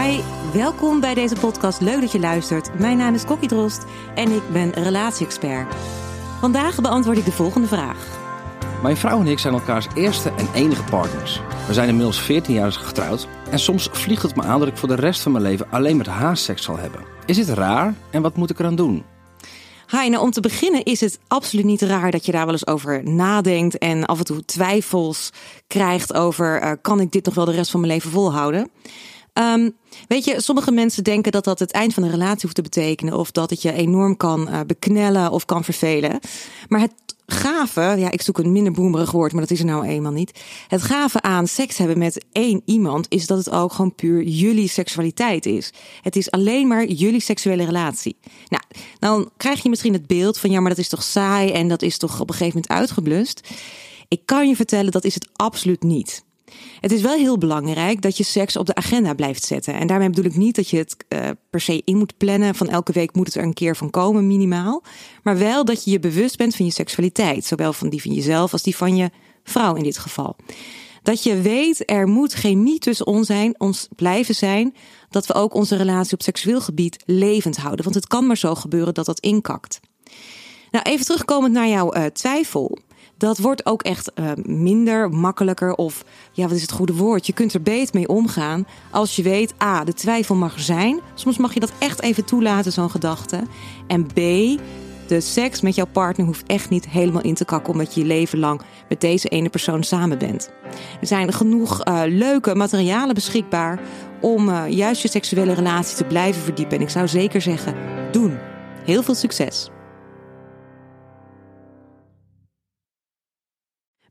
Hi, welkom bij deze podcast. Leuk dat je luistert. Mijn naam is Kokkie Drost en ik ben relatie-expert. Vandaag beantwoord ik de volgende vraag. Mijn vrouw en ik zijn elkaars eerste en enige partners. We zijn inmiddels 14 jaar getrouwd en soms vliegt het me aan dat ik voor de rest van mijn leven alleen met haar seks zal hebben. Is dit raar en wat moet ik eraan doen? Hi, nou om te beginnen is het absoluut niet raar dat je daar wel eens over nadenkt en af en toe twijfels krijgt over uh, kan ik dit nog wel de rest van mijn leven volhouden? Um, weet je, sommige mensen denken dat dat het eind van een relatie hoeft te betekenen. Of dat het je enorm kan uh, beknellen of kan vervelen. Maar het gave, ja, ik zoek een minder boemerig woord, maar dat is er nou eenmaal niet. Het gave aan seks hebben met één iemand is dat het ook gewoon puur jullie seksualiteit is. Het is alleen maar jullie seksuele relatie. Nou, dan krijg je misschien het beeld van ja, maar dat is toch saai en dat is toch op een gegeven moment uitgeblust. Ik kan je vertellen, dat is het absoluut niet. Het is wel heel belangrijk dat je seks op de agenda blijft zetten. En daarmee bedoel ik niet dat je het uh, per se in moet plannen. Van elke week moet het er een keer van komen, minimaal. Maar wel dat je je bewust bent van je seksualiteit. Zowel van die van jezelf als die van je vrouw in dit geval. Dat je weet, er moet chemie tussen ons, zijn, ons blijven zijn. Dat we ook onze relatie op seksueel gebied levend houden. Want het kan maar zo gebeuren dat dat inkakt. Nou, even terugkomend naar jouw uh, twijfel dat wordt ook echt uh, minder makkelijker. Of ja, wat is het goede woord? Je kunt er beter mee omgaan als je weet: A, de twijfel mag zijn. Soms mag je dat echt even toelaten, zo'n gedachte. En B, de seks met jouw partner hoeft echt niet helemaal in te kakken omdat je je leven lang met deze ene persoon samen bent. Er zijn genoeg uh, leuke materialen beschikbaar om uh, juist je seksuele relatie te blijven verdiepen. En ik zou zeker zeggen: doen. Heel veel succes!